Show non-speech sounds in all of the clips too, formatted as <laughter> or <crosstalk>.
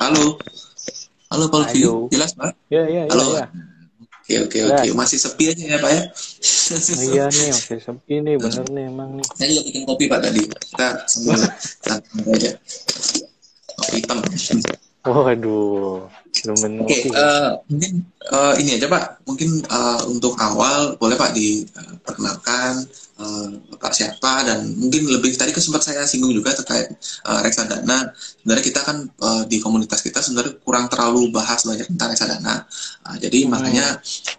Halo. Halo Pak. Halo. Jelas Pak? Ya, ya, Halo. ya, ya. Oke oke oke. Masih sepi aja ya Pak ya. Oh, iya nih, oke sepi nih, bener nih emang nih. Saya juga bikin kopi Pak tadi. Kita sambil <laughs> santai aja. Kopi hitam. Waduh, Oke, ngopi. eh, mungkin eh, ini aja Pak. Mungkin eh, untuk awal boleh Pak diperkenalkan eh, Bapak siapa dan mungkin lebih tadi kan sempat saya singgung juga terkait eh, reksadana. Sebenarnya kita kan eh, di komunitas kita sebenarnya kurang terlalu bahas banyak tentang reksadana. Ah, jadi Hmm. makanya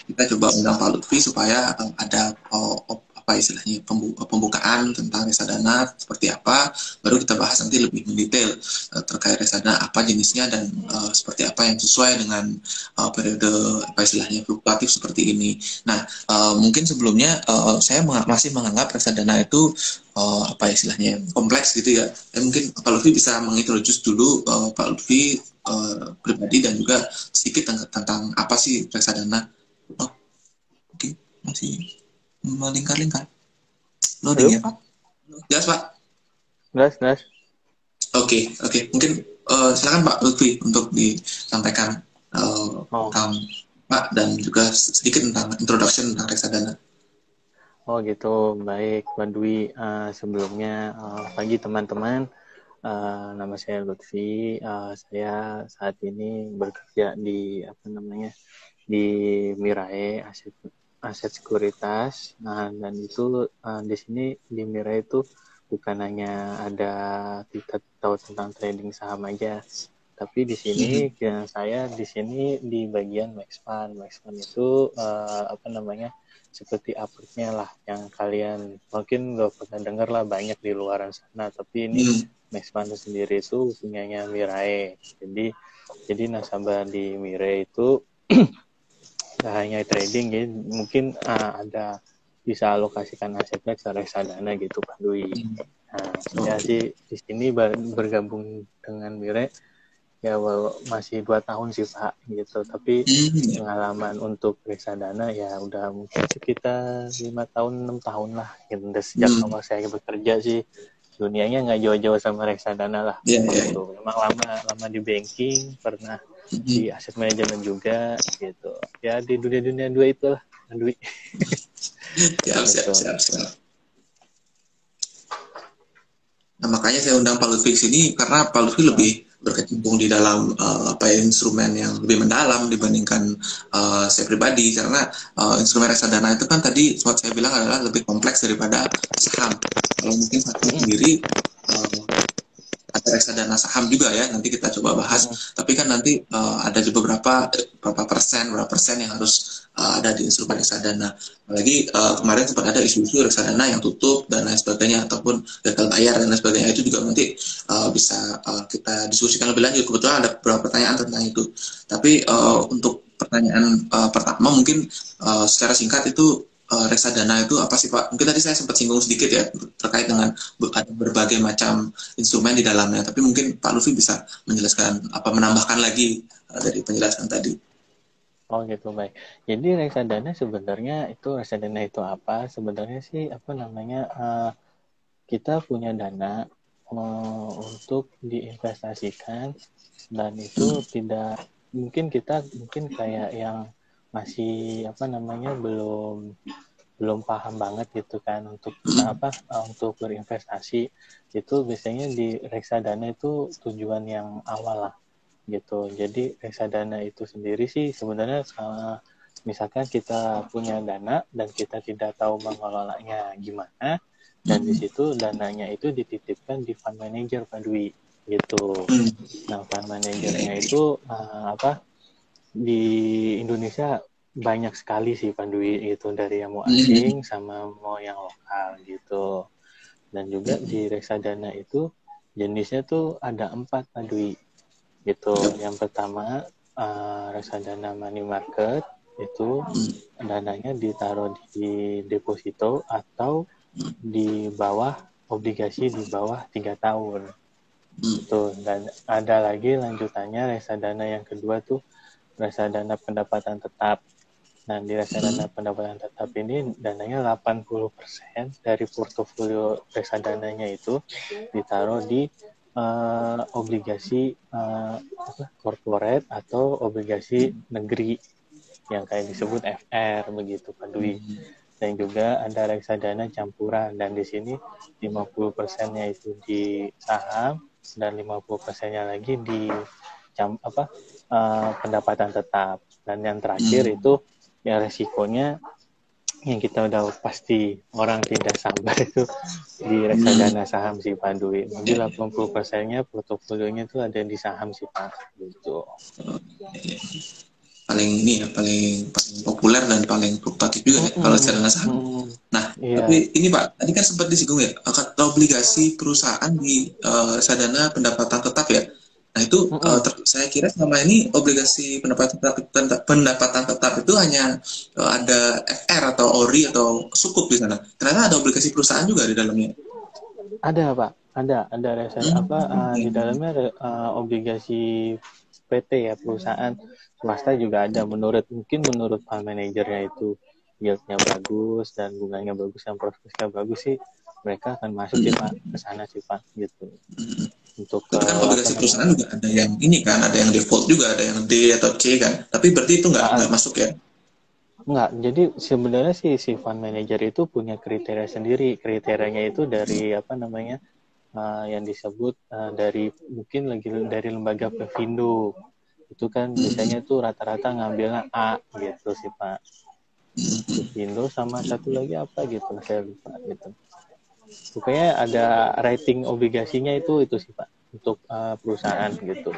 kita coba undang Pak Lutfi supaya eh, ada op- apa istilahnya pembu- pembukaan tentang reksadana seperti apa baru kita bahas nanti lebih mendetail eh, terkait reksadana apa jenisnya dan eh, seperti apa yang sesuai dengan eh, periode apa istilahnya fluktuatif seperti ini. Nah, eh, mungkin sebelumnya eh, saya menga- masih menganggap reksadana itu eh, apa istilahnya kompleks gitu ya. Dan mungkin Pak Lutfi bisa mengintroduce dulu eh, Pak Lutfi eh, pribadi dan juga sedikit tentang, tentang apa sih reksadana. Oh, oke, masih melingkar-lingkar. Loading Halo? ya Pak? Jelas Pak? Gas, gas. Oke, oke. Mungkin eh, silakan Pak Lutfi untuk disampaikan eh, Oh. tentang Pak dan juga sedikit tentang introduction tentang reksadana. Oh gitu, baik Pak Dwi. Eh, sebelumnya eh, pagi teman-teman, Eh, nama saya Lutfi. Eh, saya saat ini bekerja di apa namanya di Mirae Aset Aset Sekuritas. Nah dan itu eh, di sini di Mirae itu bukan hanya ada kita tahu tentang trading saham aja, tapi di sini ya, saya di sini di bagian Maxfund. Maxfund itu eh, apa namanya? seperti upward-nya lah yang kalian mungkin gak pernah dengar lah banyak di luaran sana tapi ini Hmm. Maxfund sendiri itu punyanya Mirae jadi jadi nasabah di Mirae itu <clears throat> gak hanya trading jadi mungkin ah, ada bisa alokasikan asetnya ke reksadana gitu Pak Dwi. Nah, saya sih di sini ber- bergabung dengan Mirae ya masih dua tahun sih Pak gitu tapi Hmm. pengalaman untuk reksadana ya udah mungkin sekitar lima tahun enam tahun lah gitu Udah sejak Hmm. awal saya bekerja sih dunianya nggak jauh-jauh sama reksadana lah Iya, iya. gitu memang lama lama di banking pernah. Di aset manajemen juga gitu ya di dunia-dunia dua itu lah duit <laughs> Siap, siap, Gitu. siap, siap. Nah, makanya saya undang Pak Lutfi sini karena Pak Lutfi lebih berkecimpung di dalam eh, apa ya, instrumen yang lebih mendalam dibandingkan eh, saya pribadi karena eh, instrumen reksadana itu kan tadi sempat saya bilang adalah lebih kompleks daripada saham. Kalau mungkin saham sendiri ada reksadana saham juga ya nanti kita coba bahas. Tapi kan nanti eh, ada beberapa berapa persen berapa persen yang harus eh, ada di instrumen reksadana. Apalagi eh, kemarin sempat ada isu-isu reksadana yang tutup dan lain sebagainya ataupun gagal bayar dan lain sebagainya itu juga nanti eh, bisa eh, kita diskusikan lebih lanjut. Kebetulan ada beberapa pertanyaan tentang itu. Tapi eh, untuk pertanyaan eh, pertama mungkin eh, secara singkat itu eh, reksadana itu apa sih Pak? Mungkin tadi saya sempat singgung sedikit ya terkait dengan ada berbagai macam instrumen di dalamnya. Tapi mungkin Pak Lufi bisa menjelaskan apa menambahkan lagi eh, dari penjelasan tadi. Oh gitu baik. Jadi reksadana sebenarnya itu reksadana itu apa? Sebenarnya sih apa namanya eh, kita punya dana eh, untuk diinvestasikan dan itu tidak mungkin kita mungkin kayak yang masih apa namanya belum belum paham banget gitu kan untuk apa eh, untuk berinvestasi itu biasanya di reksadana itu tujuan yang awal lah gitu. Jadi reksadana itu sendiri sih sebenarnya eh, misalkan kita punya dana dan kita tidak tahu mengelolanya gimana dan di situ dananya itu dititipkan di fund manager Pak Dwi gitu. Hmm. Nah, fund manajernya itu eh, apa di Indonesia banyak sekali sih Pak Dwi itu dari yang mau asing sama mau yang lokal gitu. Dan juga di reksadana itu jenisnya tuh ada empat Pak Dwi gitu. Yang pertama eh, reksadana money market itu dananya ditaruh di deposito atau di bawah obligasi di bawah tiga tahun. Tuh, dan ada lagi lanjutannya reksadana yang kedua tuh reksadana pendapatan tetap. Nah, di reksadana pendapatan tetap ini dananya 80% dari portofolio reksadananya itu ditaruh di uh, obligasi uh, corporate atau obligasi negeri yang kayak disebut FR begitu Pak Dwi. Dan juga ada reksadana campuran dan di sini 50 persennya itu di saham dan 50 persennya lagi di jam apa uh, pendapatan tetap dan yang terakhir hmm. itu yang resikonya yang kita udah pasti orang tidak sabar itu di reksadana saham sih Pak Dwi. Jadi 80 persennya portofolionya itu ada di saham sih Pak. Gitu. Paling ini ya paling paling populer dan paling fluktuatif juga ya mm -hmm. kalau reksadana saham. Nah, yeah. tapi ini Pak, tadi kan sempat disinggung ya, obligasi perusahaan di uh, reksadana pendapatan tetap ya Nah itu mm -hmm. uh, saya kira selama ini obligasi pendapatan tetap, pendapatan tetap itu hanya uh, ada FR atau ORI atau sukup di sana. Ternyata ada obligasi perusahaan juga di dalamnya. Ada pak, ada ada resen hmm. apa uh, di dalamnya ada uh, obligasi PT ya perusahaan swasta juga ada. Menurut mungkin menurut pak manajernya itu yieldnya bagus dan bunganya bagus dan prospeknya bagus sih mereka akan masuk sih pak ke sana sih pak gitu. Hmm untuk kan uh, obligasi perusahaan juga ada yang ini kan ada yang default juga ada yang D atau C kan tapi berarti itu nggak nggak masuk ya Nggak, jadi sebenarnya si si fund manager itu punya kriteria sendiri. Kriterianya itu dari apa namanya uh, yang disebut uh, dari mungkin lagi dari lembaga Pevindo. Itu kan hmm. biasanya itu rata-rata ngambilnya A gitu sih Pak. Pevindo sama satu lagi apa gitu saya lupa gitu. Pokoknya ada rating obligasinya itu itu sih Pak untuk uh, perusahaan gitu.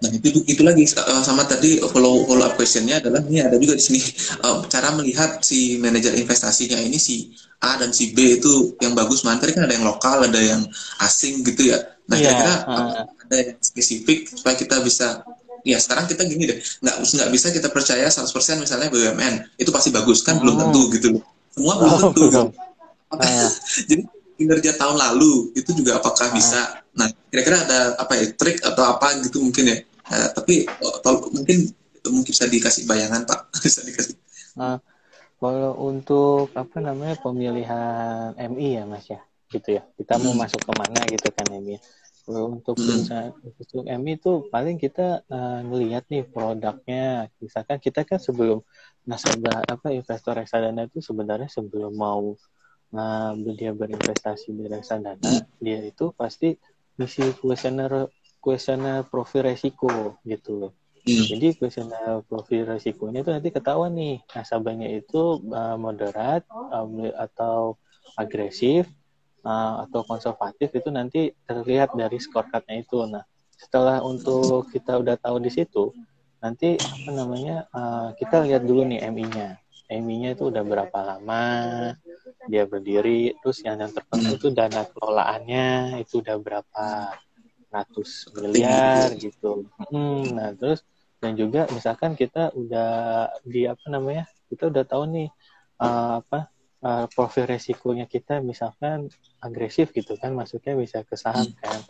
Nah itu itu lagi uh, sama tadi follow follow up questionnya adalah ini ada juga di sini uh, <laughs> cara melihat si manajer investasinya ini si A dan si B itu yang bagus. Mana tadi kan ada yang lokal ada yang asing gitu ya. Nah yeah, kira-kira uh, ada yang spesifik supaya kita bisa ya sekarang kita gini deh. Nggak nggak bisa kita percaya 100% misalnya BUMN itu pasti bagus kan? Belum tentu gitu loh semua belum oh, tentu. Oh, <laughs> uh. Jadi kinerja tahun lalu itu juga apakah uh. bisa? Nah, kira-kira ada apa ya trik atau apa gitu mungkin ya? Uh, tapi oh, mungkin itu mungkin bisa dikasih bayangan Pak, <laughs> bisa dikasih. Uh, kalau untuk apa namanya pemilihan MI ya Mas ya, gitu ya. Kita hmm. mau masuk ke mana gitu kan MI. Kalau untuk hmm. untuk MI itu paling kita uh, ngelihat nih produknya. Misalkan kita kan sebelum nasabah apa investor reksadana itu sebenarnya sebelum mau ngambil dia berinvestasi di reksadana dia itu pasti misi kuesioner kuesioner profil resiko gitu loh. Hmm. Jadi kuesioner profil resikonya itu nanti ketahuan nih nasabahnya itu uh, moderat um, atau agresif uh, atau konservatif itu nanti terlihat dari scorecardnya itu. Nah setelah untuk kita udah tahu di situ, nanti apa namanya uh, kita lihat dulu nih MI-nya MI-nya itu udah berapa lama dia berdiri terus yang yang terpenting itu dana kelolaannya itu udah berapa ratus miliar gitu. Hmm, nah terus dan juga misalkan kita udah di apa namanya kita udah tahu nih uh, apa uh, profil resikonya kita misalkan agresif gitu kan maksudnya bisa ke saham kan.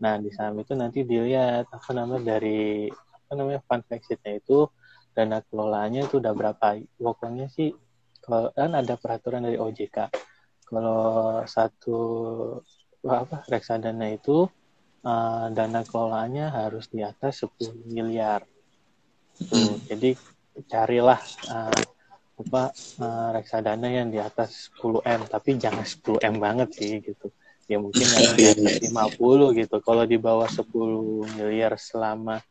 Nah di saham itu nanti dilihat apa namanya dari apa namanya fund exitnya itu dana kelolaannya itu udah berapa. Pokoknya sih kalau kan ada peraturan dari OJK kalau satu apa reksadana itu uh, dana kelolaannya harus di atas 10 miliar. Tuh jadi carilah uh, apa uh, reksadana yang di atas 10 m. Tapi jangan 10 m banget sih gitu. Ya mungkin yang di atas <laughs> 50 gitu. Kalau di bawah 10 miliar selama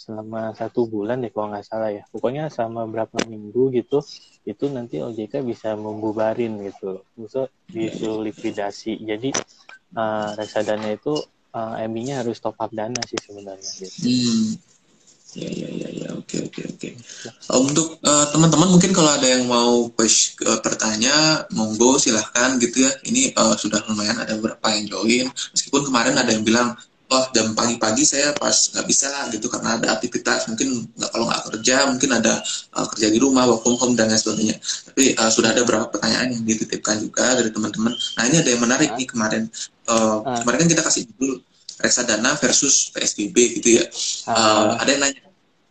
selama satu bulan deh kalau nggak salah ya pokoknya selama berapa minggu gitu itu nanti OJK bisa membubarin gitu bisa disuruh likuidasi jadi uh, reksadana itu uh, eh, MI-nya harus top up dana sih sebenarnya gitu. Hmm. Ya ya ya ya oke oke oke. Untuk uh, teman-teman mungkin kalau ada yang mau push uh, bertanya monggo silahkan gitu ya. Ini uh, sudah lumayan ada beberapa yang join. Meskipun kemarin ada yang bilang oh jam pagi-pagi saya pas nggak bisa gitu karena ada aktivitas mungkin nggak kalau nggak kerja mungkin ada uh, kerja di rumah work from home dan lain sebagainya. Tapi uh, sudah ada beberapa pertanyaan yang dititipkan juga dari teman-teman. Nah ini ada yang menarik nih kemarin. Uh, kemarin kan kita kasih dulu reksadana versus PSBB gitu ya. Uh, ada yang nanya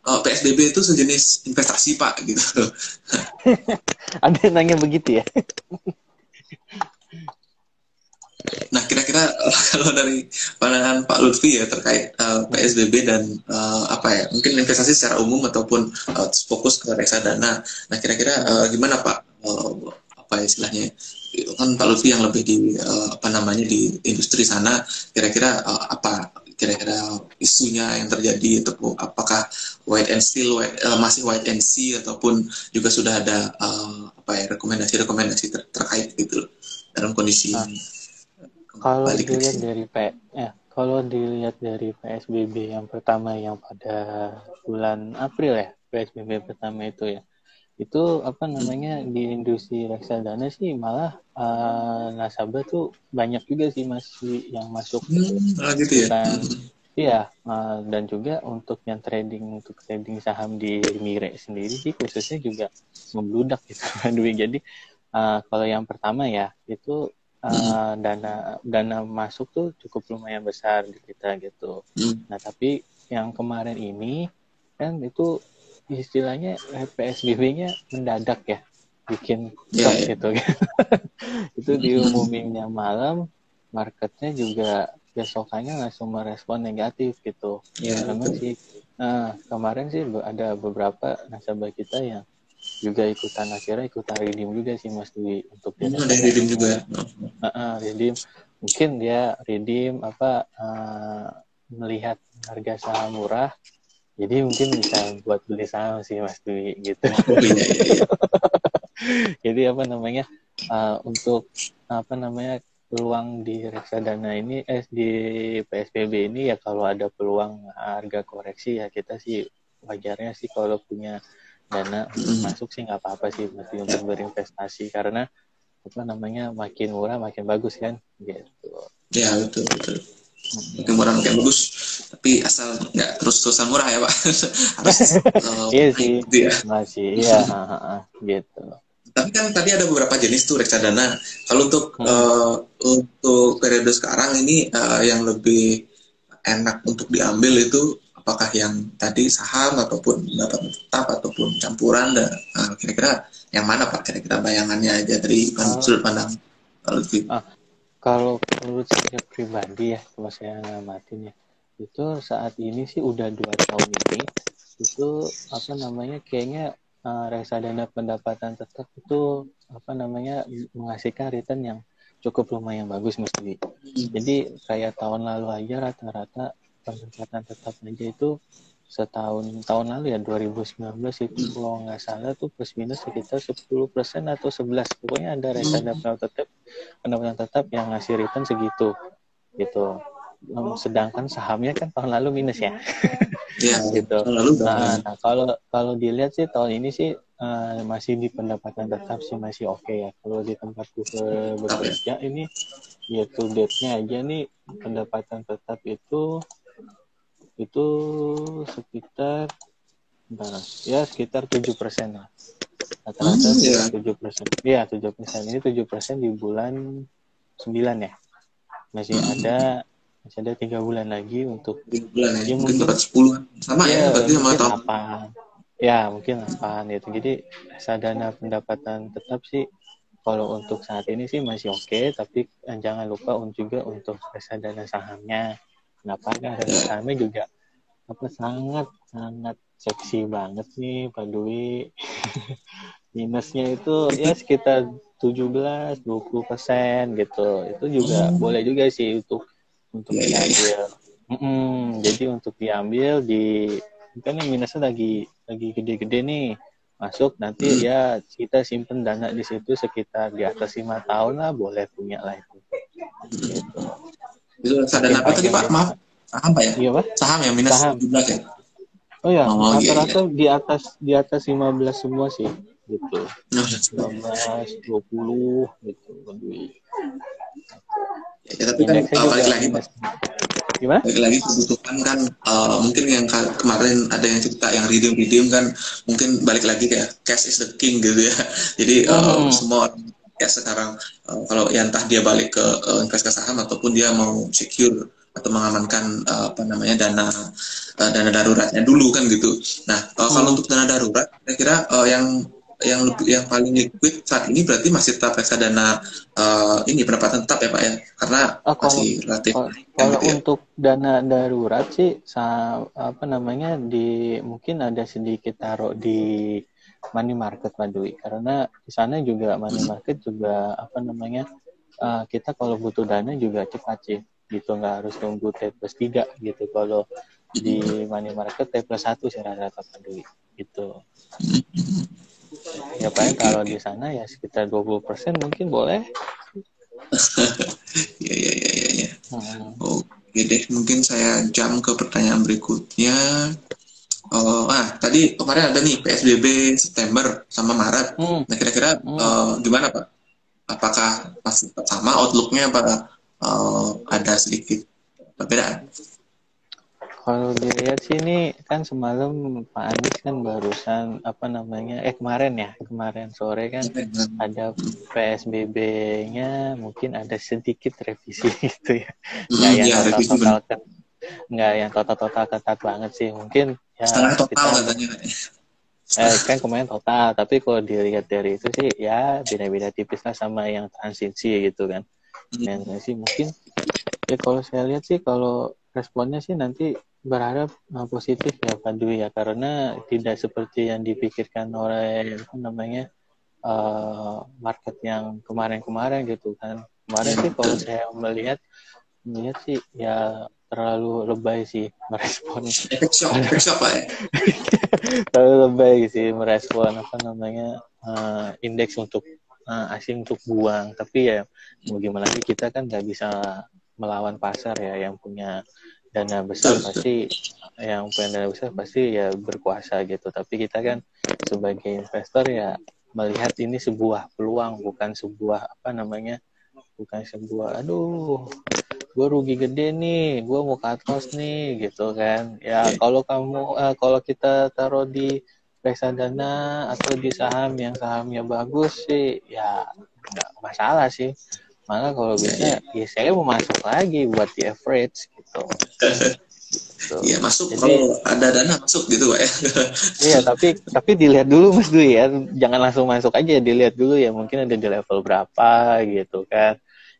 oh, PSBB itu sejenis investasi pak? gitu. <laughs> Ada yang nanya begitu ya <laughs> Nah, kira-kira kalau dari pandangan Pak Lutfi ya terkait uh, eh, PSBB dan uh, apa ya mungkin investasi secara umum ataupun uh, fokus ke reksadana. Nah kira-kira uh, gimana Pak uh, apa ya istilahnya kan Pak Lutfi yang lebih di uh, apa namanya di industri sana kira-kira uh, apa kira-kira isunya yang terjadi itu apakah white and still uh, masih white and see ataupun juga sudah ada uh, apa ya rekomendasi-rekomendasi ter terkait gitu dalam kondisi nah, kalau dilihat dari P ya kalau dilihat dari PSBB yang pertama yang pada bulan April ya PSBB pertama itu ya itu apa namanya di industri reksadana sih malah uh, nasabah tuh banyak juga sih masih yang masuk hmm, gitu ya? dan, iya uh, dan juga untuk yang trading untuk trading saham di Mire sendiri sih khususnya juga membludak gitu <laughs> duit jadi uh, kalau yang pertama ya itu uh, dana dana masuk tuh cukup lumayan besar di kita gitu. Hmm. nah tapi yang kemarin ini kan itu istilahnya PSBB-nya mendadak ya bikin shock yeah, yeah. gitu. <laughs> Itu diumuminnya malam marketnya juga besokannya langsung merespon negatif gitu. Yeah, memang sih nah kemarin sih ada beberapa nasabah kita yang juga ikutan akhirnya ikutan redeem juga sih mas Dwi untuk dia hmm, ada redeem juga uh, uh, redeem. Mungkin dia redeem apa uh, melihat harga saham murah. Jadi mungkin bisa buat beli saham sih Mas Dwi gitu. Oh, iya, iya, iya. <laughs> Jadi apa namanya uh, untuk apa namanya peluang di reksadana ini eh di PSBB ini ya kalau ada peluang harga koreksi ya kita sih wajarnya sih kalau punya dana masuk sih nggak apa-apa sih mesti untuk berinvestasi karena apa namanya makin murah makin bagus kan gitu. Ya betul betul makin murah makin bagus tapi asal nggak terus terusan murah ya pak <laughs> harus uh, <laughs> iya sih gitu ya. masih iya <laughs> gitu tapi kan tadi ada beberapa jenis tuh reksadana kalau untuk hmm. uh, untuk periode sekarang ini uh, yang lebih enak untuk diambil itu apakah yang tadi saham ataupun dapat tetap ataupun campuran dan uh, kira-kira yang mana pak? Kira-kira bayangannya aja dari sudut pandang kalau ah, kalau menurut saya pribadi ya kalau saya ngamatin ya itu saat ini sih udah dua tahun ini itu apa namanya kayaknya uh, reksadana pendapatan tetap itu apa namanya menghasilkan return yang cukup lumayan bagus mesti jadi kayak tahun lalu aja rata-rata pendapatan tetap aja itu setahun tahun lalu ya 2019 itu kalau nggak salah tuh plus minus sekitar 10 persen atau 11 pokoknya ada hmm. tetap pendapatan tetap yang ngasih return segitu gitu. Sedangkan sahamnya kan tahun lalu minus ya. <laughs> Ya gitu. lalu nah, nah kalau kalau dilihat sih tahun ini sih uh, masih di pendapatan tetap sih masih oke okay ya. Kalau di tempat bekerja ini ya to date-nya aja nih pendapatan tetap itu itu sekitar bentar, ya sekitar tujuh persen lah. Rata-rata hmm, iya. tujuh persen. Iya tujuh persen. Ini tujuh persen di bulan sembilan ya? Masih hmm. ada masih ada tiga bulan lagi untuk bulan ya, mungkin dapat sepuluh sama ya, ya berarti sama tahun. ya mungkin apa gitu. Jadi sadana pendapatan tetap sih kalau untuk saat ini sih masih oke okay, tapi jangan lupa juga untuk reksadana sahamnya Kenapa kan sahamnya juga apa sangat sangat seksi banget nih Pak Dwi. <laughs> Minusnya itu ya sekitar 17 20 persen gitu. Itu juga hmm. boleh juga sih untuk untuk diambil. Mm -mm, jadi untuk diambil di kan yang minusnya lagi lagi gede-gede nih masuk nanti hmm. ya kita simpen dana di situ sekitar di atas lima tahun lah boleh punya lah itu. Gitu. Itu reksadana apa tadi Pak? Maaf. Saham Pak ya? Iya Pak. Saham ya minus Saham. 17 ya? Oh ya, oh, rata-rata iya, iya. di atas di atas 15 semua sih gitu. 15, 20 gitu lebih. Ya, tapi kan uh, balik lagi Pak. Gimana? Balik lagi kebutuhan kan uh, mungkin yang kemarin ada yang cerita yang redeem redeem kan mungkin balik lagi kayak cash is the king gitu ya. <laughs> Jadi uh, hmm. semua ya sekarang uh, kalau ya entah dia balik ke uh, investasi saham ataupun dia mau secure atau mengamankan uh, apa namanya dana uh, dana daruratnya dulu kan gitu. Nah uh, hmm. kalau untuk dana darurat, saya kira uh, yang yang lebih yang paling liquid saat ini berarti masih tetap reksadana uh, ini pendapatan tetap ya Pak ya karena oh, kalau, masih relatif kalau, kalau ya. untuk dana darurat sih apa namanya di mungkin ada sedikit taruh di money market Pak Dwi. Karena di sana juga money market juga apa namanya uh, kita kalau butuh dana juga cepat sih gitu. Nggak harus nunggu T plus tiga gitu. Kalau di money market T plus satu sih rata-rata Pak Dwi gitu. Ya paling kalau di sana ya sekitar 20% mungkin boleh. <laughs> Ya ya ya ya, ya. Hmm. oke deh mungkin saya jam ke pertanyaan berikutnya oh ah tadi kemarin ada nih PSBB September sama Maret. Hmm. nah kira-kira hmm. uh, gimana pak? Apakah masih sama outlooknya apa uh, ada sedikit perbedaan? Kalau dilihat sih ini kan semalam Pak Anies kan barusan apa namanya eh kemarin ya kemarin sore kan ada PSBB-nya mungkin ada sedikit revisi <laughs> gitu ya. Hmm, nggak yang total total kan nggak yang total total ketat banget sih. Mungkin ya setengah total kita, katanya eh, kan kemarin total tapi kalau dilihat dari itu sih ya beda-beda tipis lah sama yang transisi gitu kan. Hmm. yang sih mungkin ya kalau saya lihat sih kalau responnya sih nanti berharap uh, positif ya Pak Dwi ya. Karena tidak seperti yang dipikirkan oleh apa namanya uh, market yang kemarin-kemarin gitu kan. Kemarin sih kalau saya melihat melihat sih ya terlalu lebay sih merespon. <laughs> <laughs> Terlalu lebay sih merespon apa namanya uh, indeks untuk uh, asing untuk buang. Tapi ya mau gimana sih kita kan nggak bisa melawan pasar ya yang punya dana besar pasti yang punya dana besar pasti ya berkuasa gitu. Tapi kita kan sebagai investor ya melihat ini sebuah peluang bukan sebuah apa namanya bukan sebuah aduh gue rugi gede nih gue mau cut loss nih gitu kan ya kalau kamu uh, kalau kita taruh di reksadana atau di saham yang sahamnya bagus sih ya nggak masalah sih malah kalau bisa ya saya mau masuk lagi buat di average gitu. <laughs> Iya masuk Jadi, kalau ada dana masuk gitu pak ya. <laughs> iya tapi tapi dilihat dulu mas Dwi ya jangan langsung masuk aja dilihat dulu ya mungkin ada di level berapa gitu kan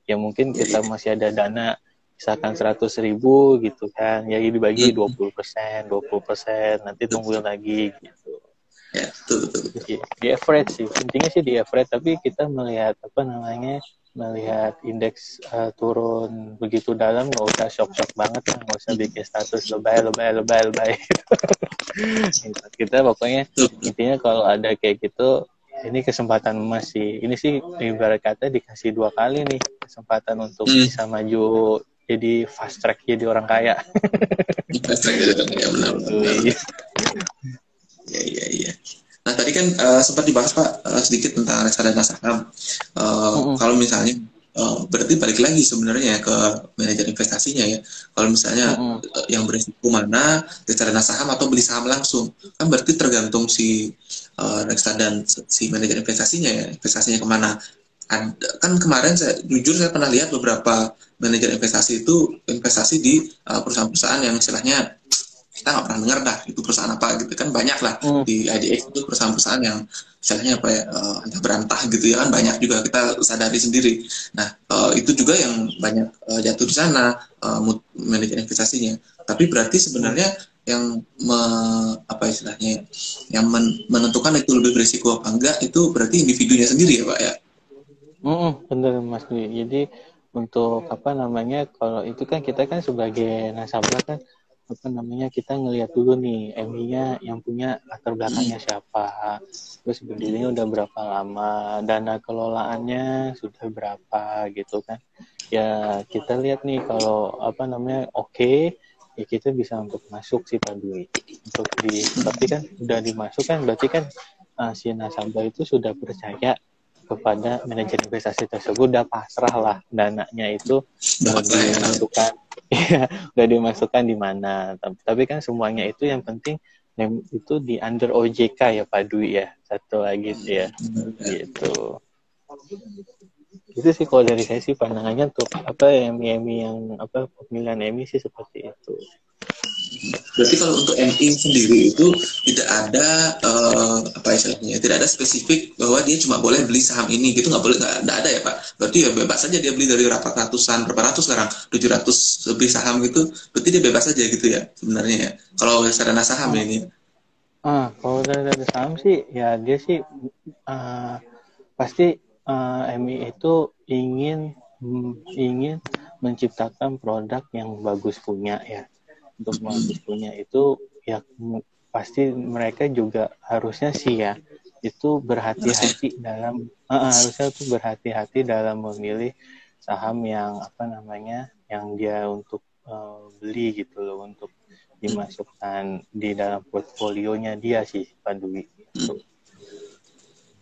ya mungkin kita masih ada dana misalkan seratus ribu gitu kan. Ya dibagi hmm. dua puluh persen dua puluh persen nanti tungguin lagi gitu. Ya betul. Di, average sih. Intinya sih di average tapi kita melihat apa namanya melihat indeks uh, turun begitu dalam nggak usah shock-shock banget lah. Nggak usah bikin status lebay lebay lebay lebay. <laughs> Kita pokoknya intinya kalau ada kayak gitu ini kesempatan emas sih ini sih ibarat kata dikasih dua kali nih kesempatan untuk hmm. bisa maju jadi fast track jadi orang kaya <laughs> fast track jadi orang kaya benar benar iya iya iya Nah tadi kan uh, sempat dibahas Pak uh, sedikit tentang reksadana saham. Uh, mm-hmm. Kalau misalnya uh, berarti balik lagi sebenarnya ke manajer investasinya ya. Kalau misalnya mm-hmm. uh, yang berisiko mana reksadana saham atau beli saham langsung, kan berarti tergantung si uh, reksadana si manajer investasinya ya, investasinya ke mana. Ad, kan kemarin saya jujur saya pernah lihat beberapa manajer investasi itu investasi di uh, perusahaan-perusahaan yang istilahnya kita nggak pernah dengar dah itu perusahaan apa? Gitu kan banyak lah hmm. di IDX itu perusahaan-perusahaan yang misalnya apa ya uh, berantah gitu ya kan banyak juga kita sadari sendiri. Nah uh, itu juga yang banyak uh, jatuh di sana uh, manajer investasinya. Tapi berarti sebenarnya yang me, apa istilahnya yang men, menentukan itu lebih berisiko apa enggak itu berarti individunya sendiri ya pak ya? Mm, benar mas jadi untuk apa namanya kalau itu kan kita kan sebagai nasabah kan apa namanya kita ngelihat dulu nih MI-nya yang punya latar belakangnya siapa terus berdirinya udah berapa lama dana kelolaannya sudah berapa gitu kan. Ya kita lihat nih kalau apa namanya oke okay, ya kita bisa untuk masuk sih Pak Dwi untuk di tapi kan udah dimasukkan berarti kan uh, si nasabah itu sudah percaya kepada manajer investasi tersebut udah pasrah lah dananya itu udah dimasukkan. <laughs> Ya udah dimasukkan di mana. Tapi kan semuanya itu yang penting itu di under OJK ya Pak Dwi ya. Satu lagi ya. Gitu. Itu sih kalau dari saya sih pandangannya untuk apa yang EMI yang apa pemilihan EMI sih seperti itu Berarti kalau untuk MI sendiri itu tidak ada uh, apa istilahnya, tidak ada spesifik bahwa dia cuma boleh beli saham ini gitu nggak boleh nggak ada ya pak. Berarti ya bebas saja dia beli dari rapat ratusan berapa ratus sekarang tujuh ratus lebih saham gitu, berarti dia bebas saja gitu ya sebenarnya ya. Kalau reksadana saham ini. Ah, kalau reksadana saham sih ya dia sih uh, pasti uh, MI itu ingin ingin menciptakan produk yang bagus punya ya untuk punya itu ya pasti mereka juga harusnya sih ya itu berhati-hati dalam uh, harusnya tuh berhati-hati dalam memilih saham yang apa namanya yang dia untuk uh, beli gitu loh untuk dimasukkan di dalam portfolionya dia sih Pak Dwi.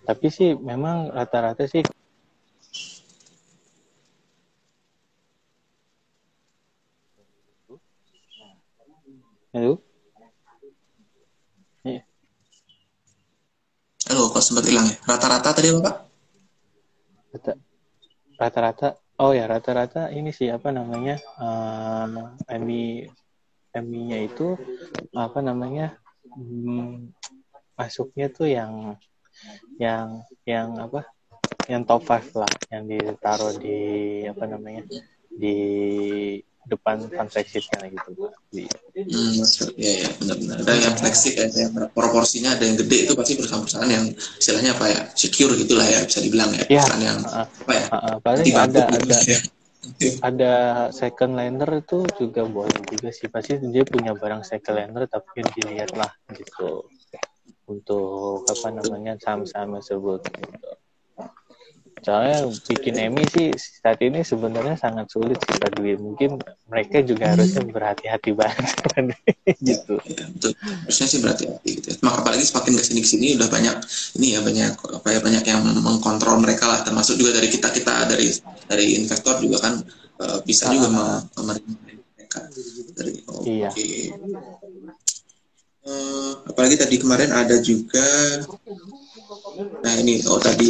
Tapi sih memang rata-rata sih Halo? Iya. Halo, kok sempat hilang ya? Rata-rata tadi apa, Pak? Rata-rata, oh ya rata-rata ini sih apa namanya, uh, MI, MI-nya itu apa namanya, hmm, masuknya tuh yang, yang, yang apa, yang top 5 lah, yang ditaruh di apa namanya, di depan flagshipnya gitu. Hmm, ya ya benar-benar. Ada yang flagship ya, yang proporsinya ada yang gede itu pasti perusahaan-perusahaan yang istilahnya apa ya secure gitulah ya bisa dibilang ya. ya perusahaan yang uh, apa ya? Uh, uh, paling ada gitu, ada ya. ada second lender itu juga boleh juga sih pasti dia punya barang second lender tapi dilihat lah gitu untuk apa namanya saham-saham tersebut gitu. Soalnya bikin Emi sih saat ini sebenarnya sangat sulit sih Dwi. Mungkin mereka juga harusnya berhati-hati banget <laughs> gitu. Ya, betul. Harusnya sih berhati-hati gitu. Ya. Maka apalagi semakin ke sini ke sini udah banyak ini ya banyak apa ya banyak yang mengkontrol mereka lah. Termasuk juga dari kita kita dari dari investor juga kan uh, bisa juga ah. memerintah mereka dari oh, iya. Okay. Uh, eh, apalagi tadi kemarin ada juga nah ini oh tadi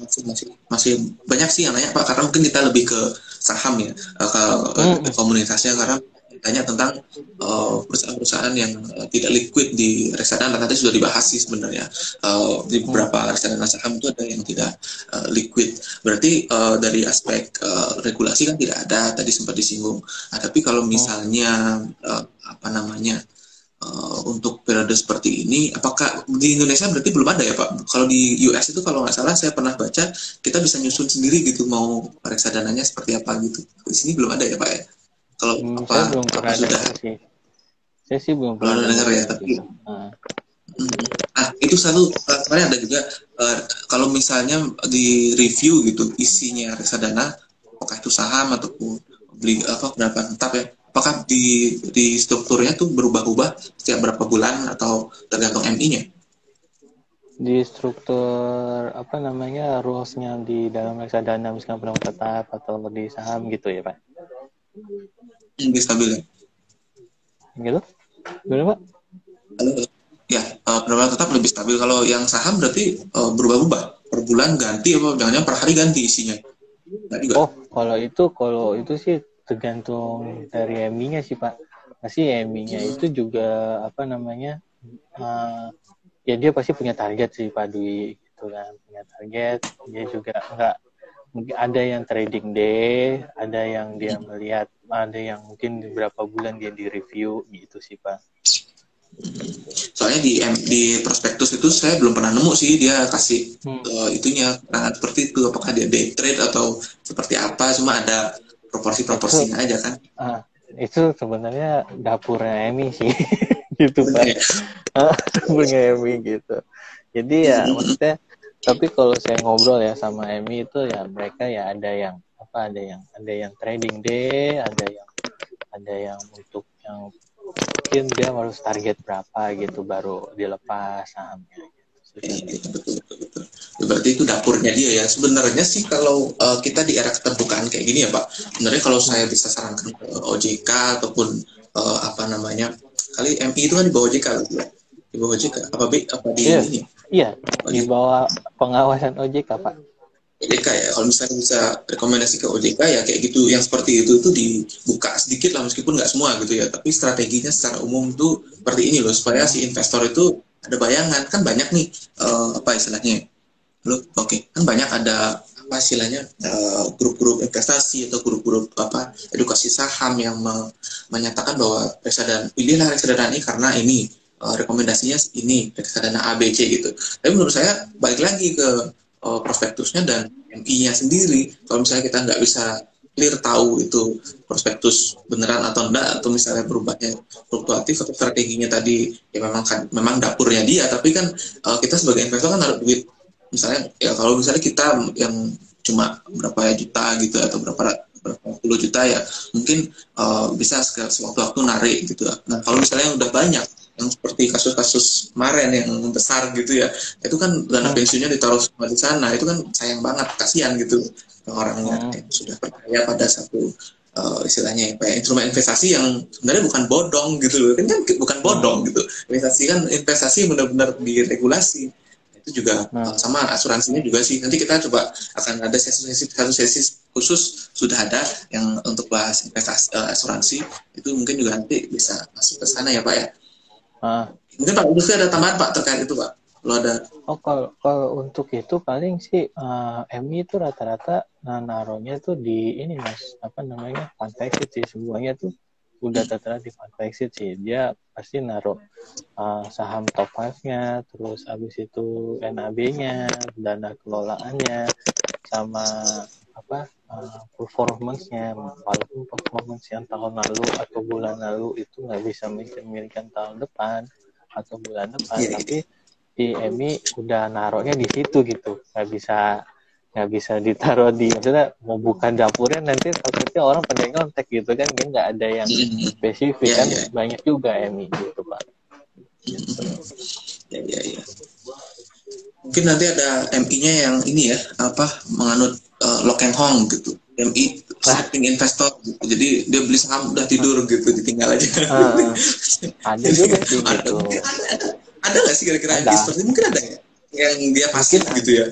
masih masih masih banyak sih yang nanya pak karena mungkin kita lebih ke saham ya eh, ke, hmm. komunitasnya karena tanya tentang uh, perusahaan-perusahaan yang uh, tidak liquid di reksadana nanti sudah dibahas sih sebenarnya uh, di beberapa reksadana saham itu ada yang tidak uh, liquid. Berarti uh, dari aspek uh, regulasi kan tidak ada tadi sempat disinggung. Nah, tapi kalau misalnya uh, apa namanya uh, untuk periode seperti ini apakah di Indonesia berarti belum ada ya Pak? Kalau di US itu kalau nggak salah saya pernah baca kita bisa nyusun sendiri gitu mau reksadananya seperti apa gitu. Di sini belum ada ya Pak ya? Kalau hmm, apa, saya belum pernah sudah? sih. Saya sih belum pernah dengar ya tapi uh. Ah, itu satu kemarin ada juga uh, kalau misalnya di review gitu isinya reksadana apakah itu saham ataupun beli apa berapa tetap ya apakah di di strukturnya tuh berubah-ubah setiap berapa bulan atau tergantung MI-nya? Di struktur apa namanya rulesnya di dalam reksadana misalkan penanggung tetap atau di saham gitu ya pak? Lebih stabil ya? Gitu? Gimana pak? Ya, uh, tetap lebih stabil. Kalau yang saham berarti uh, berubah-ubah per bulan ganti apa jangan-jangan per hari ganti isinya? Oh, kalau itu kalau itu sih tergantung dari EMI-nya sih Pak. Pasti EMI-nya itu juga apa namanya uh, ya dia pasti punya target sih Pak Dwi gitu kan punya target dia juga enggak mungkin ada yang trading day ada yang dia melihat ada yang mungkin beberapa bulan dia di review gitu sih Pak. Soalnya di di prospektus itu saya belum pernah nemu sih dia kasih hmm. uh, itunya nah, seperti itu apakah dia day trade atau seperti apa cuma ada proporsi-proporsinya aja kan. Uh, itu sebenarnya dapurnya Emi sih. <laughs> Gitu pak. <laughs> dapurnya Emi gitu. Jadi ya maksudnya tapi kalau saya ngobrol ya sama Emi itu ya mereka ya ada yang apa ada yang ada yang trading day ada yang ada yang untuk yang mungkin dia harus target berapa gitu baru dilepas sahamnya gitu. betul, betul, betul berarti itu dapurnya dia ya. Sebenarnya sih kalau uh, kita di era keterbukaan kayak gini ya pak sebenarnya kalau saya bisa sarankan ke OJK ataupun uh, apa namanya kali MI itu kan di bawah OJK gitu ya? Di bawah OJK apa B apa di iya, ini? Iya OJK. di bawah pengawasan OJK pak. OJK ya? Kalau misalnya bisa rekomendasi ke OJK ya kayak gitu. Yang seperti itu tuh dibuka sedikit lah meskipun nggak semua gitu ya. Tapi strateginya secara umum tuh seperti ini loh supaya si investor itu ada bayangan. Kan banyak nih uh, apa istilahnya lo oke okay. kan banyak ada apa istilahnya uh, grup-grup investasi atau grup-grup apa edukasi saham yang me menyatakan bahwa reksadana pilihlah reksadana ini karena ini uh, rekomendasinya ini reksadana ABC gitu tapi menurut saya balik lagi ke uh, prospektusnya dan MI-nya sendiri. Kalau misalnya kita nggak bisa clear tahu itu prospektus beneran atau enggak atau misalnya berubahnya fluktuatif atau strateginya tadi ya memang kan memang dapurnya dia tapi kan uh, kita sebagai investor kan harus duit misalnya ya kalau misalnya kita yang cuma berapa juta gitu atau berapa berapa puluh juta ya mungkin uh, bisa sewaktu-waktu narik gitu. Nah kalau misalnya udah banyak yang seperti kasus-kasus kemarin yang besar gitu ya itu kan dana hmm. pensiunnya ditaruh semua di sana itu kan sayang banget kasihan gitu. Orangnya hmm. yang sudah percaya pada satu uh, istilahnya apa ya, instrumen investasi yang sebenarnya bukan bodong gitu loh. Kan, kan bukan bodong gitu. Investasi kan investasi benar-benar diregulasi itu juga hmm. sama asuransinya juga sih nanti kita coba akan ada sesi-sesi satu sesi khusus sudah ada yang untuk bahas investasi uh, asuransi itu mungkin juga nanti bisa masuk ke sana ya pak ya Ah. Mungkin Pak Lutfi ada tambahan Pak terkait itu Pak. Kalau ada. Oh kalau kalau untuk itu paling sih uh, MI itu rata-rata nah, naruhnya tuh di ini mas apa namanya exit sih semuanya tuh udah tertera di fund exit sih dia pasti naruh uh, saham top 5-nya terus abis itu NAB-nya dana kelolaannya sama apa uh, performance-nya walaupun performance yang tahun lalu atau bulan lalu itu nggak bisa mencerminkan tahun depan atau bulan depan yeah. Iya. tapi di EMI udah naruhnya di situ gitu nggak bisa nggak bisa ditaruh di maksudnya mau buka dapurnya nanti takutnya orang pada ngontek gitu kan kan nggak ada yang spesifik yeah, kan yeah. banyak juga EMI gitu pak gitu. ya ya ya mungkin nanti ada MI-nya yang ini ya apa menganut uh, lock and hong gitu MI sleeping investor gitu. jadi dia beli saham udah tidur gitu ditinggal aja uh, ada juga sih ada, gitu. ada, ada, ada nggak sih kira-kira seperti mungkin ada ya yang dia pasif gitu ya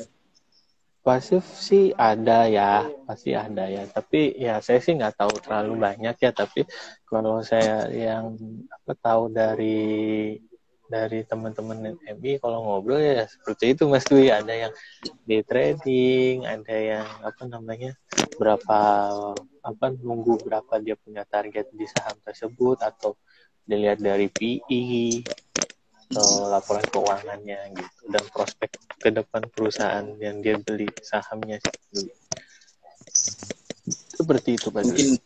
pasif sih ada ya pasti ada ya. Tapi ya saya sih nggak tahu terlalu banyak ya. Tapi kalau saya yang apa tahu dari dari teman-teman MI kalau ngobrol ya seperti itu Mas Dwi. Ada yang di trading ada yang apa namanya berapa apa nunggu berapa dia punya target di saham tersebut atau dilihat dari PE atau laporan keuangannya gitu dan prospek ke depan perusahaan yang dia beli sahamnya seperti itu Pak mungkin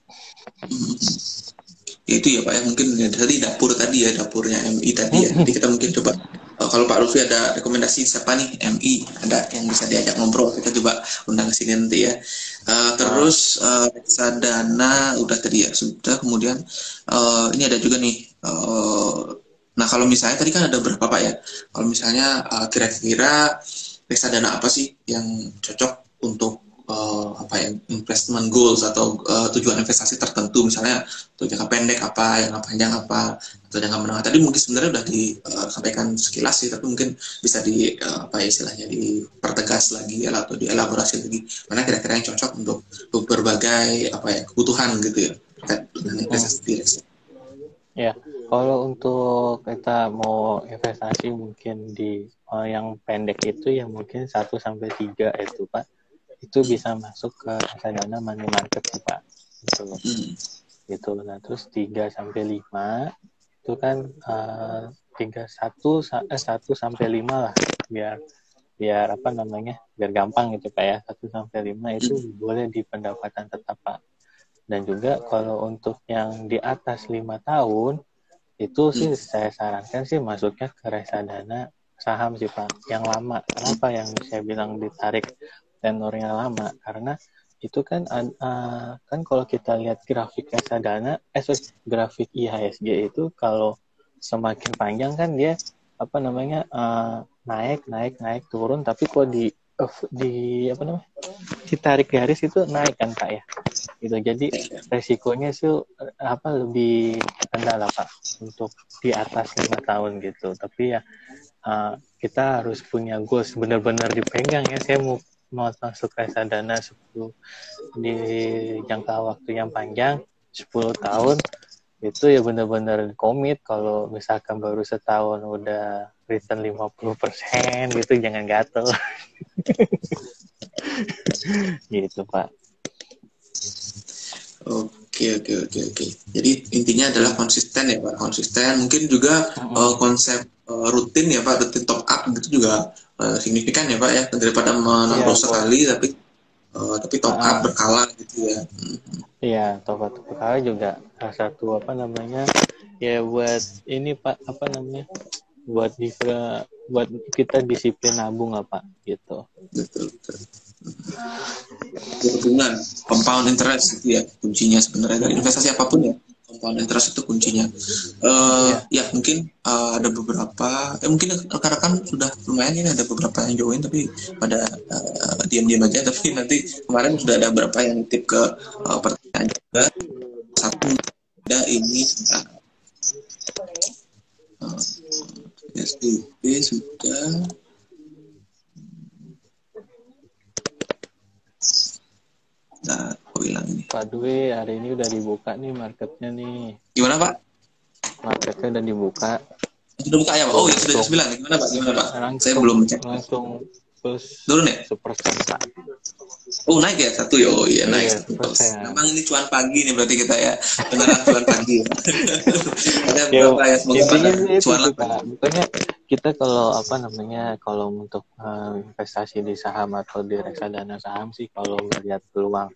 itu ya Pak ya. Mungkin ya, tadi dapur tadi ya dapurnya MI tadi ya. Nanti kita mungkin coba uh, kalau Pak Lutfi ada rekomendasi siapa nih MI ada yang bisa diajak ngobrol kita coba undang ke sini nanti ya. Uh, terus uh, reksadana udah tadi ya sudah. Kemudian uh, ini ada juga nih uh, nah kalau misalnya tadi kan ada berapa Pak ya. Kalau misalnya kira kira-kira reksadana apa sih yang cocok untuk uh, apa ya investment goals atau uh, tujuan investasi tertentu? Misalnya untuk jangka pendek apa yang panjang apa atau jangka menengah? Tadi mungkin sebenarnya sudah disampaikan uh, sekilas sih tapi mungkin bisa di uh, apa ya istilahnya dipertegas lagi atau dielaborasi lagi. Mana kira-kira yang cocok untuk, berbagai apa ya kebutuhan gitu ya terkait dengan investasi hmm. Ya, kalau untuk kita mau investasi mungkin di uh, yang pendek itu yang mungkin 1 sampai 3 itu Pak. Itu bisa masuk ke reksadana money market sih pak. Gitu. Hmm. gitu. Nah terus 3 sampai lima itu kan eh, tiga satu eh satu sampai lima lah. Biar biar apa namanya biar gampang gitu pak ya. Satu sampai lima itu boleh di pendapatan tetap pak dan juga kalau untuk yang di atas lima tahun itu sih saya sarankan sih masuknya ke reksadana saham sih pak. Yang lama. Kenapa yang saya bilang ditarik tenornya lama? Karena itu kan uh, kan kalau kita lihat grafik reksadana eh grafik IHSG itu kalau semakin panjang kan dia apa namanya uh, naik naik naik turun. Tapi kok di uh, di apa namanya ditarik garis itu naik kan pak ya gitu. Jadi resikonya sih apa lebih rendah lah pak untuk di atas lima tahun gitu. Tapi ya uh, kita harus punya goals benar-benar dipegang ya. Saya mau mau masuk reksadana 10 di jangka waktu yang panjang 10 tahun itu ya benar-benar komit. Kalau misalkan baru setahun udah return 50% gitu jangan gatel. <laughs> Gitu pak oke oke oke oke. Jadi intinya adalah konsisten ya pak. Konsisten. Mungkin juga uh, uh, konsep uh, rutin ya pak. Rutin top up gitu juga uh, signifikan ya pak ya. Daripada menaruh ya, sekali tapi uh, tapi top uh, up berkala gitu ya. Iya top up berkala juga salah satu apa namanya ya buat ini pak apa namanya buat buat kita disiplin nabung apa gitu. Betul betul hubungan compound interest itu ya kuncinya sebenarnya. Dari investasi apa pun ya compound interest itu kuncinya. Uh, ya. ya mungkin uh, ada beberapa eh, mungkin rekan-rekan sudah lumayan ini ada beberapa yang join tapi pada uh, diam-diam aja. <laughs> Tapi nanti kemarin sudah ada beberapa yang tip ke uh, pertanyaan juga. Satu ada ini uh, SDP sudah Hilang ini? Pak Dwi, hari ini udah dibuka nih marketnya nih. Gimana Pak? Marketnya udah dibuka. Sudah buka ya Pak? Oh ya sudah sembilan. Gimana Pak? Gimana Pak? Langsung, Saya belum cek. Langsung plus. Turun ya? Sepersen Pak. Oh naik ya satu ya, oh iya naik iya, satu Memang ini cuan pagi nih berarti kita ya beneran cuan pagi. <laughs> Ada beberapa ya semoga pada cuan lah. Bukannya kita kalau apa namanya kalau untuk uh, investasi di saham atau di reksadana saham sih kalau melihat peluang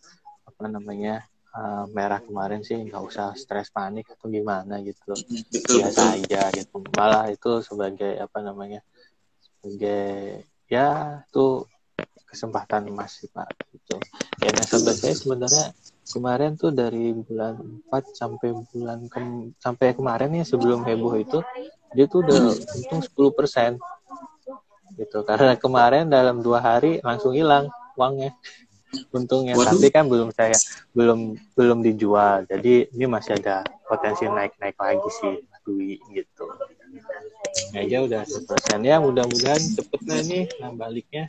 apa namanya uh, merah kemarin sih nggak usah stres panik atau gimana gitu. Betul, biasa aja gitu. Malah itu sebagai apa namanya sebagai ya tuh kesempatan emas sih pak gitu. Ya nasabah saya sebenarnya kemarin tuh dari bulan 4 sampai bulan ke, sampai kemarin ya sebelum heboh itu dia tuh udah untung 10 persen gitu. Karena kemarin dalam dua hari langsung hilang uangnya untungnya Waduh. tapi kan belum saya belum belum dijual jadi ini masih ada potensi naik naik lagi sih Dwi gitu aja udah persen ya mudah-mudahan cepet lah nih nah baliknya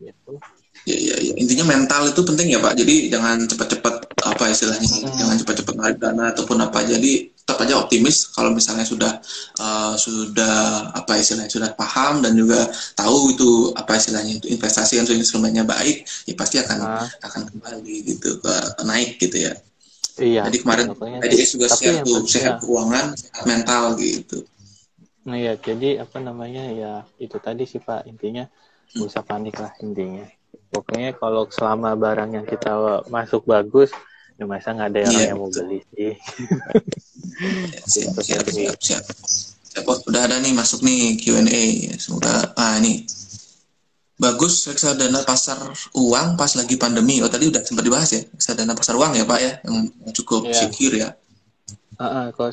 gitu ya, ya, ya. intinya mental itu penting ya pak jadi jangan cepat-cepat apa istilahnya hmm. jangan cepat-cepat narik dana ataupun apa jadi tetap aja optimis kalau misalnya sudah uh, sudah apa istilahnya sudah paham dan juga tahu itu apa istilahnya itu investasi yang instrumennya baik ya pasti akan hmm. akan kembali gitu ke, ke naik gitu ya Iya. Jadi kemarin tadi juga sehat tuh, sehat keuangan, sehat mental gitu. Nah ya, jadi apa namanya ya itu tadi sih Pak intinya nggak usah panik lah intinya pokoknya kalau selama barang yang kita masuk bagus ya masa nggak ada orang yeah. yang mau beli sih <laughs> siap, siap, siap, siap. siap. Oh, udah ada nih masuk nih Q&A semoga ah ini bagus reksadana pasar uang pas lagi pandemi oh tadi udah sempat dibahas ya reksadana pasar uang ya pak ya yang cukup yeah. secure ya Uh, uh, kalau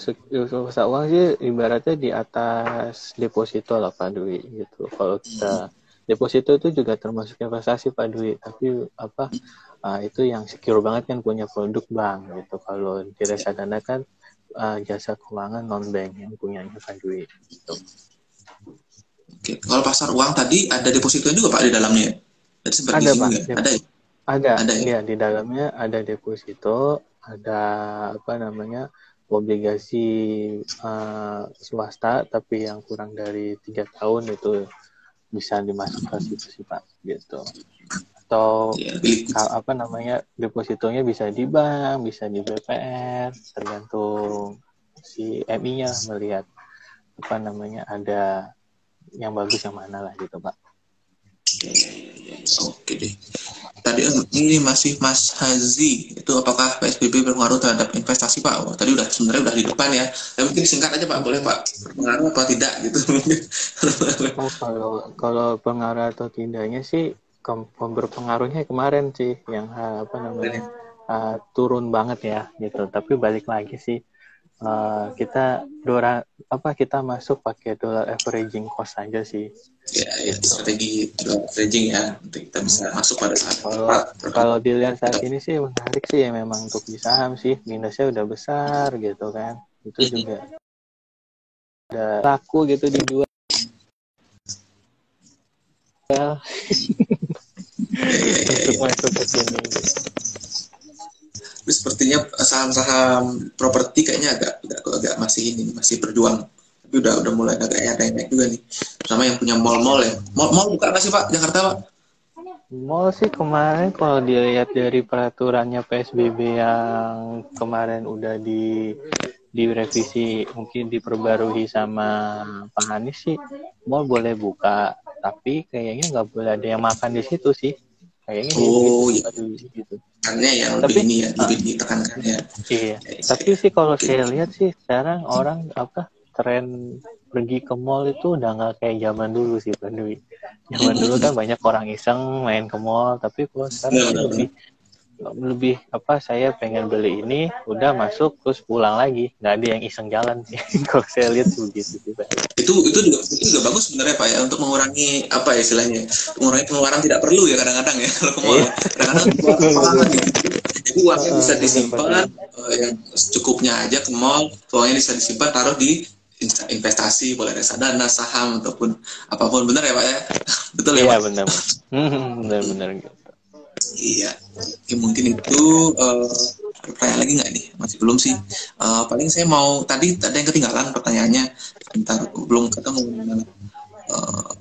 pasar uang sih ibaratnya di atas deposito lah Pak Dwi gitu. Kalau kita hmm deposito itu juga termasuk investasi Pak Dwi tapi apa uh, itu yang secure banget kan punya produk bank gitu kalau di reksadana kan uh, jasa keuangan non bank yang punya Pak Dwi gitu. Oke, kalau pasar uang tadi ada deposito juga Pak di dalamnya? Jadi ada Pak. Ya? Ada. Ya? Ada. Ada ya? ya di dalamnya ada deposito, ada apa namanya obligasi uh, swasta tapi yang kurang dari tiga tahun itu bisa dimasukkan situ sih pak gitu atau ya, apa namanya depositonya bisa di bank bisa di BPR tergantung si MI-nya melihat apa namanya ada yang bagus yang mana lah gitu pak ya, ya, ya, oke deh tadi ini masih Mas Hazi itu apakah PSBB berpengaruh terhadap investasi Pak? Oh, tadi udah sebenarnya udah di depan ya. Tapi mungkin singkat aja Pak, boleh Pak berpengaruh atau tidak gitu? oh, kalau kalau pengaruh atau tidaknya sih berpengaruhnya kemarin sih yang apa namanya uh, turun banget ya gitu. Tapi balik lagi sih uh, kita dolar apa kita masuk pakai dolar averaging cost aja sih. Ya, ya strategi dolar averaging ya untuk kita bisa masuk pada saat kalau kalau dilihat saat ini sih menarik sih ya memang untuk di saham sih minusnya udah besar gitu kan itu juga ada laku gitu di dua untuk masuk ke sini. Tapi sepertinya saham-saham properti kayaknya agak, agak agak masih ini masih berjuang. Tapi udah udah mulai agak ada yang naik juga nih. Sama yang punya mall-mall ya. Mall-mall buka nggak sih Pak Jakarta Pak? Mall sih kemarin kalau dilihat dari peraturannya PSBB yang kemarin udah di direvisi mungkin diperbarui sama Pak Anies sih mall boleh buka tapi kayaknya nggak boleh ada yang makan di situ sih. Kayaknya oh, gitu, iya. gitu. Karena yang tapi, lebih ini ya lebih uh, ditekankan ya. Iya. Ya, tapi sih kalau saya lihat sih sekarang orang apa tren pergi ke mall itu udah nggak kayak zaman dulu sih Pak Dwi. Zaman dulu kan banyak orang iseng main ke mall tapi kalau sekarang ya, lebih lebih apa saya pengen beli ini udah masuk terus pulang lagi. Nggak ada yang iseng jalan sih. <laughs> Kalau saya lihat begitu sih itu itu juga itu juga bagus sebenarnya pak ya untuk mengurangi apa ya istilahnya mengurangi pengeluaran tidak perlu ya kadang-kadang ya. <laughs> Kalau mall iya. kadang-kadang <laughs> jadi uangnya bisa disimpan uh, yang secukupnya aja ke mall uangnya bisa disimpan taruh di investasi boleh reksadana saham ataupun apa pun. Benar ya pak ya? Betul ya iya, pak? benar benar benar. gitu iya. Oke, mungkin itu uh, pertanyaan lagi nggak nih? Masih belum sih. Uh, paling saya mau tadi ada yang ketinggalan pertanyaannya. Sebentar belum ketemu. Uh,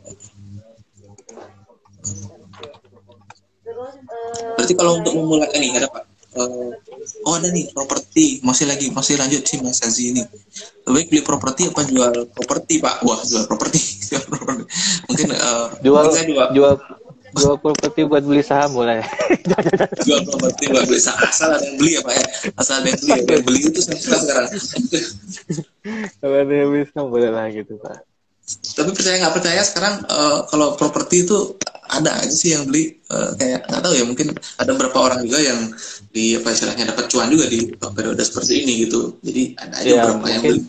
berarti kalau untuk memulai ini ada pak? Uh, oh ada nih properti. Masih lagi masih lanjut sih mas Aziz ini. Lebih beli properti apa jual properti pak? Wah jual properti. <laughs> Mungkin uh, jual jual, jual jual properti buat beli saham boleh. <laughs> Jual properti buat beli saham. Asal ada yang beli ya pak ya? Asal ada yang beli ya yang beli itu sekarang. Kalau ada yang beli saham boleh lah gitu pak. Tapi percaya nggak percaya sekarang uh, kalau properti itu ada aja sih yang beli uh, kayak nggak tahu ya mungkin ada beberapa orang juga yang di apa istilahnya dapat cuan juga di periode seperti ini gitu. Jadi ada aja ya, beberapa yang beli.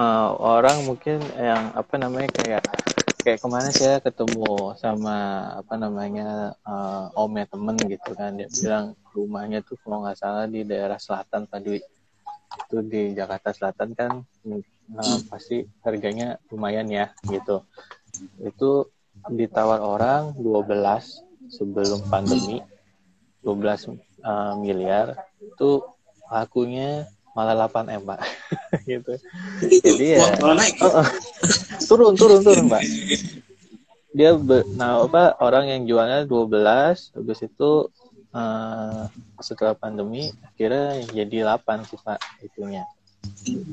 uh, orang mungkin yang apa namanya kayak kayak kemarin saya ketemu sama apa namanya uh, omnya temen gitu kan. Dia bilang rumahnya tuh kalau nggak salah di daerah selatan Pak Dwi. Itu di Jakarta Selatan kan uh, pasti harganya lumayan ya gitu. Itu ditawar orang 12 sebelum pandemi 12 uh, miliar. Itu lakunya malah 8 m pak <laughs> gitu. Jadi ya naik. Oh, <laughs> oh. turun turun turun pak dia be, nah apa orang yang jualnya 12 habis itu uh, setelah pandemi akhirnya jadi 8 sih pak itunya.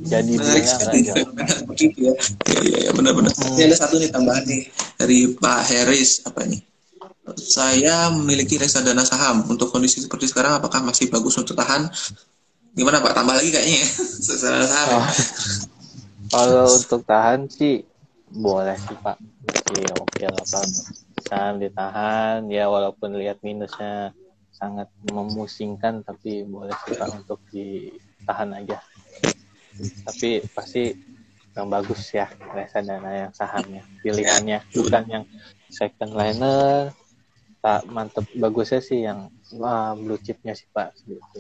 Jadi menarik sekali. ya, ya. ya, ya, benar-benar. Hmm. ini ada satu nih tambahan nih dari Pak Harris apa nih saya memiliki reksadana saham. Untuk kondisi seperti sekarang apakah masih bagus untuk tahan Gimana Pak? Tambah lagi kayaknya ya. <laughs> Oh. Kalau untuk tahan sih boleh sih Pak. Masih oke lah Pak. Bisa ditahan ya walaupun lihat minusnya sangat memusingkan tapi boleh sih Pak untuk ditahan aja. Tapi pasti yang bagus ya reksadana yang sahamnya pilihannya bukan yang second liner tak mantep bagusnya sih yang uh, blue chipnya sih pak gitu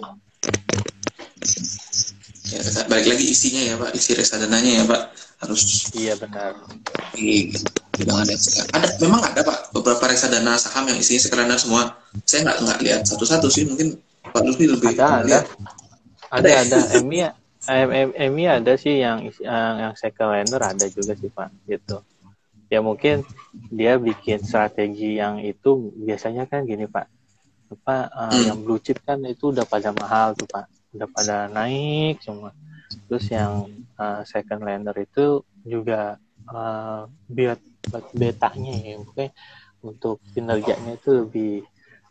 ya, balik lagi isinya ya pak. Isi reksadananya ya pak. Harus iya benar. iya ada. Ada memang ada pak. Beberapa reksadana saham yang isinya sekalian semua. Saya nggak nggak lihat satu-satu sih. Mungkin pak Lutfi lebih ada ada. ada ada. Emi Emi ada sih yang yang, yang liner ada juga sih pak. Gitu. Ya mungkin dia bikin strategi yang itu biasanya kan gini pak. Apa uh, hmm. yang blue chip kan itu udah pada mahal tuh pak udah pada naik semua. Terus yang uh, second lander itu juga uh, biat betanya ya mungkin untuk kinerjanya itu lebih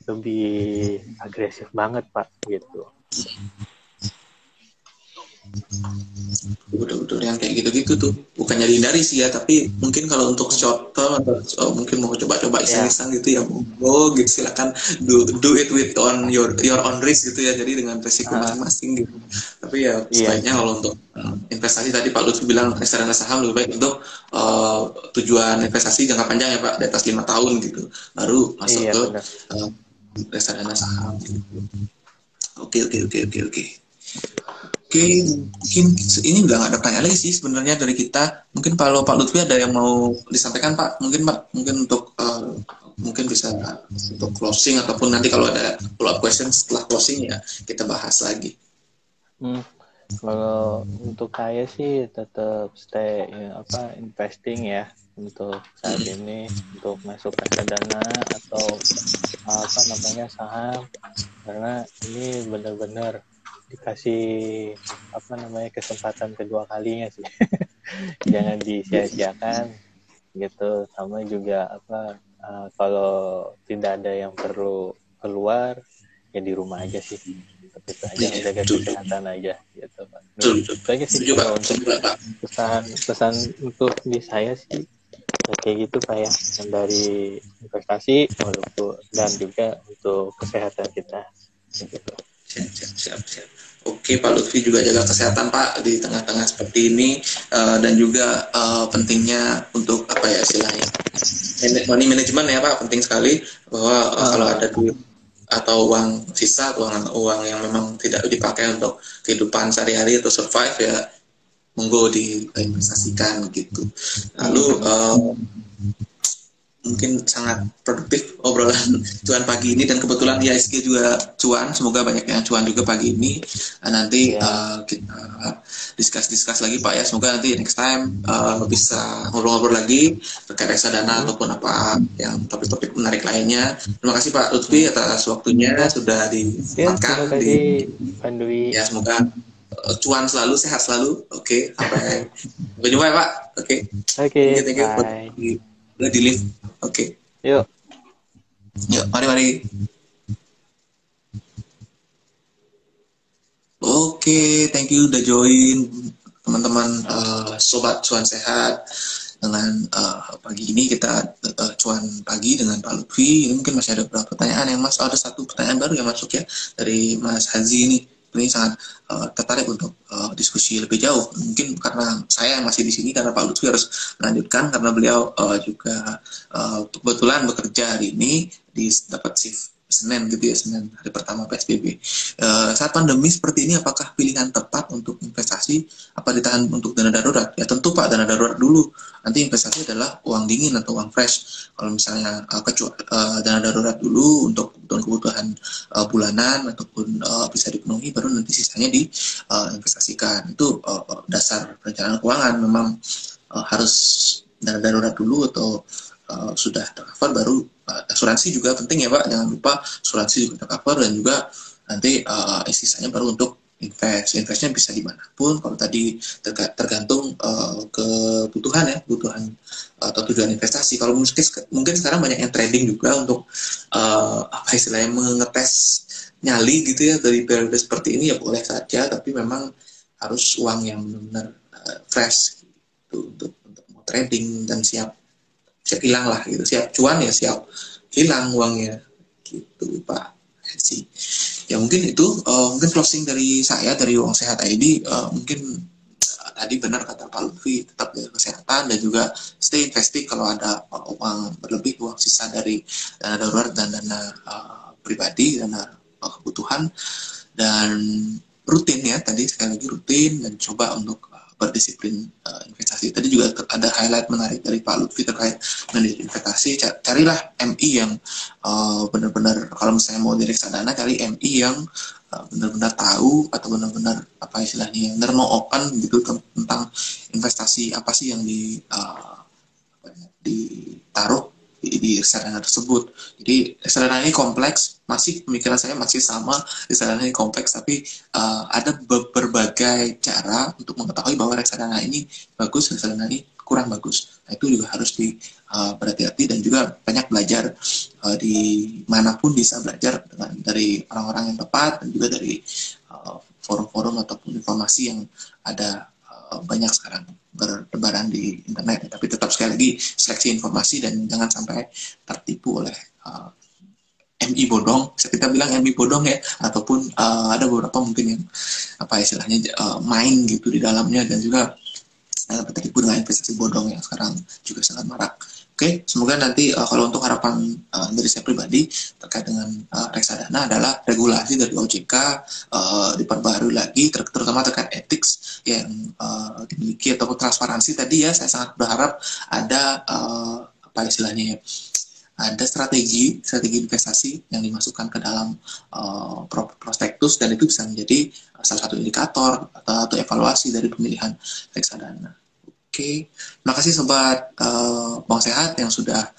lebih agresif banget pak gitu betul-betul yang kayak gitu-gitu tuh bukannya dihindari sih ya tapi mungkin kalau untuk short term atau oh, mungkin mau coba-coba ya. iseng-iseng gitu ya oh gitu silakan do do it with on your your own risk gitu ya jadi dengan resiko ah. masing-masing gitu tapi ya yeah. sebaiknya kalau untuk uh, investasi tadi Pak Lutfi bilang reksadana saham lebih baik untuk uh, tujuan investasi jangka panjang ya Pak di atas lima tahun gitu baru masuk yeah, ke uh, reksadana saham gitu. oke oke oke oke oke Oke, mungkin ini nggak ada pertanyaan lagi sih sebenarnya dari kita. Mungkin kalau Pak Lutfi ada yang mau disampaikan Pak, mungkin Pak, mungkin untuk uh, mungkin bisa untuk closing ataupun nanti kalau ada follow up question setelah closing ya kita bahas lagi. Hmm, kalau untuk saya sih tetap stay ya, apa investing ya untuk saat ini untuk masuk reksadana atau apa namanya saham karena ini benar-benar dikasih apa namanya kesempatan kedua kalinya sih. <laughs> Jangan disia-siakan gitu. Sama juga apa uh, kalau tidak ada yang perlu keluar ya di rumah aja sih. Tapi itu aja yeah, jaga kesehatan aja gitu pak. Itu aja sih kalau untuk pesan pesan untuk di saya sih ya kayak gitu pak ya. Yang dari investasi walaupun dan juga untuk kesehatan kita gitu siap siap siap siap. Oke Pak Lutfi juga jaga kesehatan Pak di tengah-tengah seperti ini. Uh, dan juga uh, pentingnya untuk apa ya istilahnya money management ya Pak penting sekali. Bahwa uh, kalau ada duit atau uang sisa uang uang yang memang tidak dipakai untuk kehidupan sehari-hari atau survive ya monggo diinvestasikan gitu. Lalu uh, mungkin sangat produktif obrolan cuan pagi ini. Dan kebetulan ISG juga cuan. Semoga banyak yang cuan juga pagi ini. Uh, nanti uh, kita diskus-diskus lagi Pak ya. Semoga nanti next time uh, bisa ngobrol-ngobrol lagi terkait reksadana hmm. ataupun apa yang topik-topik menarik lainnya. Terima kasih Pak Lutfi atas waktunya sudah disempatkan ya, di Pandui ya semoga cuan selalu sehat selalu. Oke okay, sampai <laughs> berjumpa ya Pak. Oke. Okay. oke okay, thank you, thank you udah di lift oke. Okay. yuk. Yuk mari mari. Oke okay, thank you udah join teman-teman uh, sobat cuan sehat. Dengan uh, pagi ini kita uh, cuan pagi dengan Pak Lutfi. Ini mungkin masih ada beberapa pertanyaan yang mas. Oh, ada satu pertanyaan baru yang masuk ya dari Mas Hazi ini ini sangat uh, tertarik untuk uh, diskusi lebih jauh. Mungkin karena saya masih di sini karena Pak Lutfi harus melanjutkan karena beliau uh, juga uh, kebetulan bekerja hari ini di dapat shift Senin gitu ya Senin hari pertama PSBB. Uh, saat pandemi seperti ini apakah pilihan tepat untuk investasi apa ditahan untuk dana darurat? Ya tentu Pak dana darurat dulu. Nanti investasi adalah uang dingin atau uang fresh. Kalau misalnya uh, kecuali uh, dana darurat dulu untuk kebutuhan-kebutuhan uh, bulanan ataupun uh, bisa dipenuhi baru nanti sisanya diinvestasikan. Uh, Itu uh, dasar perencanaan keuangan memang uh, harus dana darurat dulu atau uh, sudah tercover baru uh, asuransi juga penting ya Pak. Jangan lupa asuransi juga tercover dan juga nanti uh, sisanya baru untuk invest. Investnya bisa di mana pun. Kalau tadi tergantung uh, kebutuhan ya kebutuhan atau tujuan investasi. Kalau mungkin mungkin sekarang banyak yang trading juga untuk uh, apa istilahnya mengetes nyali gitu ya dari periode seperti ini ya boleh saja. Tapi memang harus uang yang benar-benar uh, fresh gitu, untuk untuk mau trading dan siap siap hilang lah gitu. Siap cuan ya siap hilang uangnya. Gitu pak. Sih. Ya mungkin itu uh, mungkin closing dari saya dari uang sehat ID uh, eh, mungkin uh, tadi benar kata Pak Lutfi tetap jaga kesehatan dan juga stay investing kalau ada uh, uang berlebih uang sisa dari dana darurat dan dana uh, pribadi dana uh, kebutuhan. Dan rutin ya tadi sekali lagi rutin dan coba untuk berdisiplin uh, investasi. Tadi juga ada highlight menarik dari Pak Lutfi terkait manajemen investasi. Carilah MI yang uh, benar-benar kalau misalnya mau di reksadana cari MI yang uh, benar-benar tahu atau benar-benar apa istilahnya benar mau open gitu tentang investasi apa sih yang di uh, ditaruh di, reksadana tersebut. Jadi reksadana ini kompleks, masih pemikiran saya masih sama reksadana ini kompleks, tapi uh, ada berbagai cara untuk mengetahui bahwa reksadana ini bagus, reksadana ini kurang bagus. Nah, itu juga harus di uh, berhati-hati dan juga banyak belajar uh, di mana pun bisa belajar dengan dari orang-orang yang tepat dan juga dari forum-forum uh, ataupun informasi yang ada banyak sekarang bertebaran di internet tapi tetap sekali lagi seleksi informasi dan jangan sampai tertipu oleh uh, MI bodong. Kita bilang MI bodong ya? Ataupun uh, ada beberapa mungkin yang apa istilahnya uh, main gitu di dalamnya dan juga uh, tertipu dengan investasi bodong yang sekarang juga sangat marak Oke, semoga nanti uh, kalau untuk harapan uh, dari saya pribadi terkait dengan uh, reksadana adalah regulasi dari OJK uh, diperbarui lagi, ter terutama terkait etik yang uh, dimiliki ataupun transparansi tadi ya. Saya sangat berharap ada uh, apa istilahnya ya, ada strategi strategi investasi yang dimasukkan ke dalam uh, prospektus dan itu bisa menjadi salah satu indikator atau evaluasi dari pemilihan reksadana. Oke, okay. makasih sobat uh, Bang Sehat yang sudah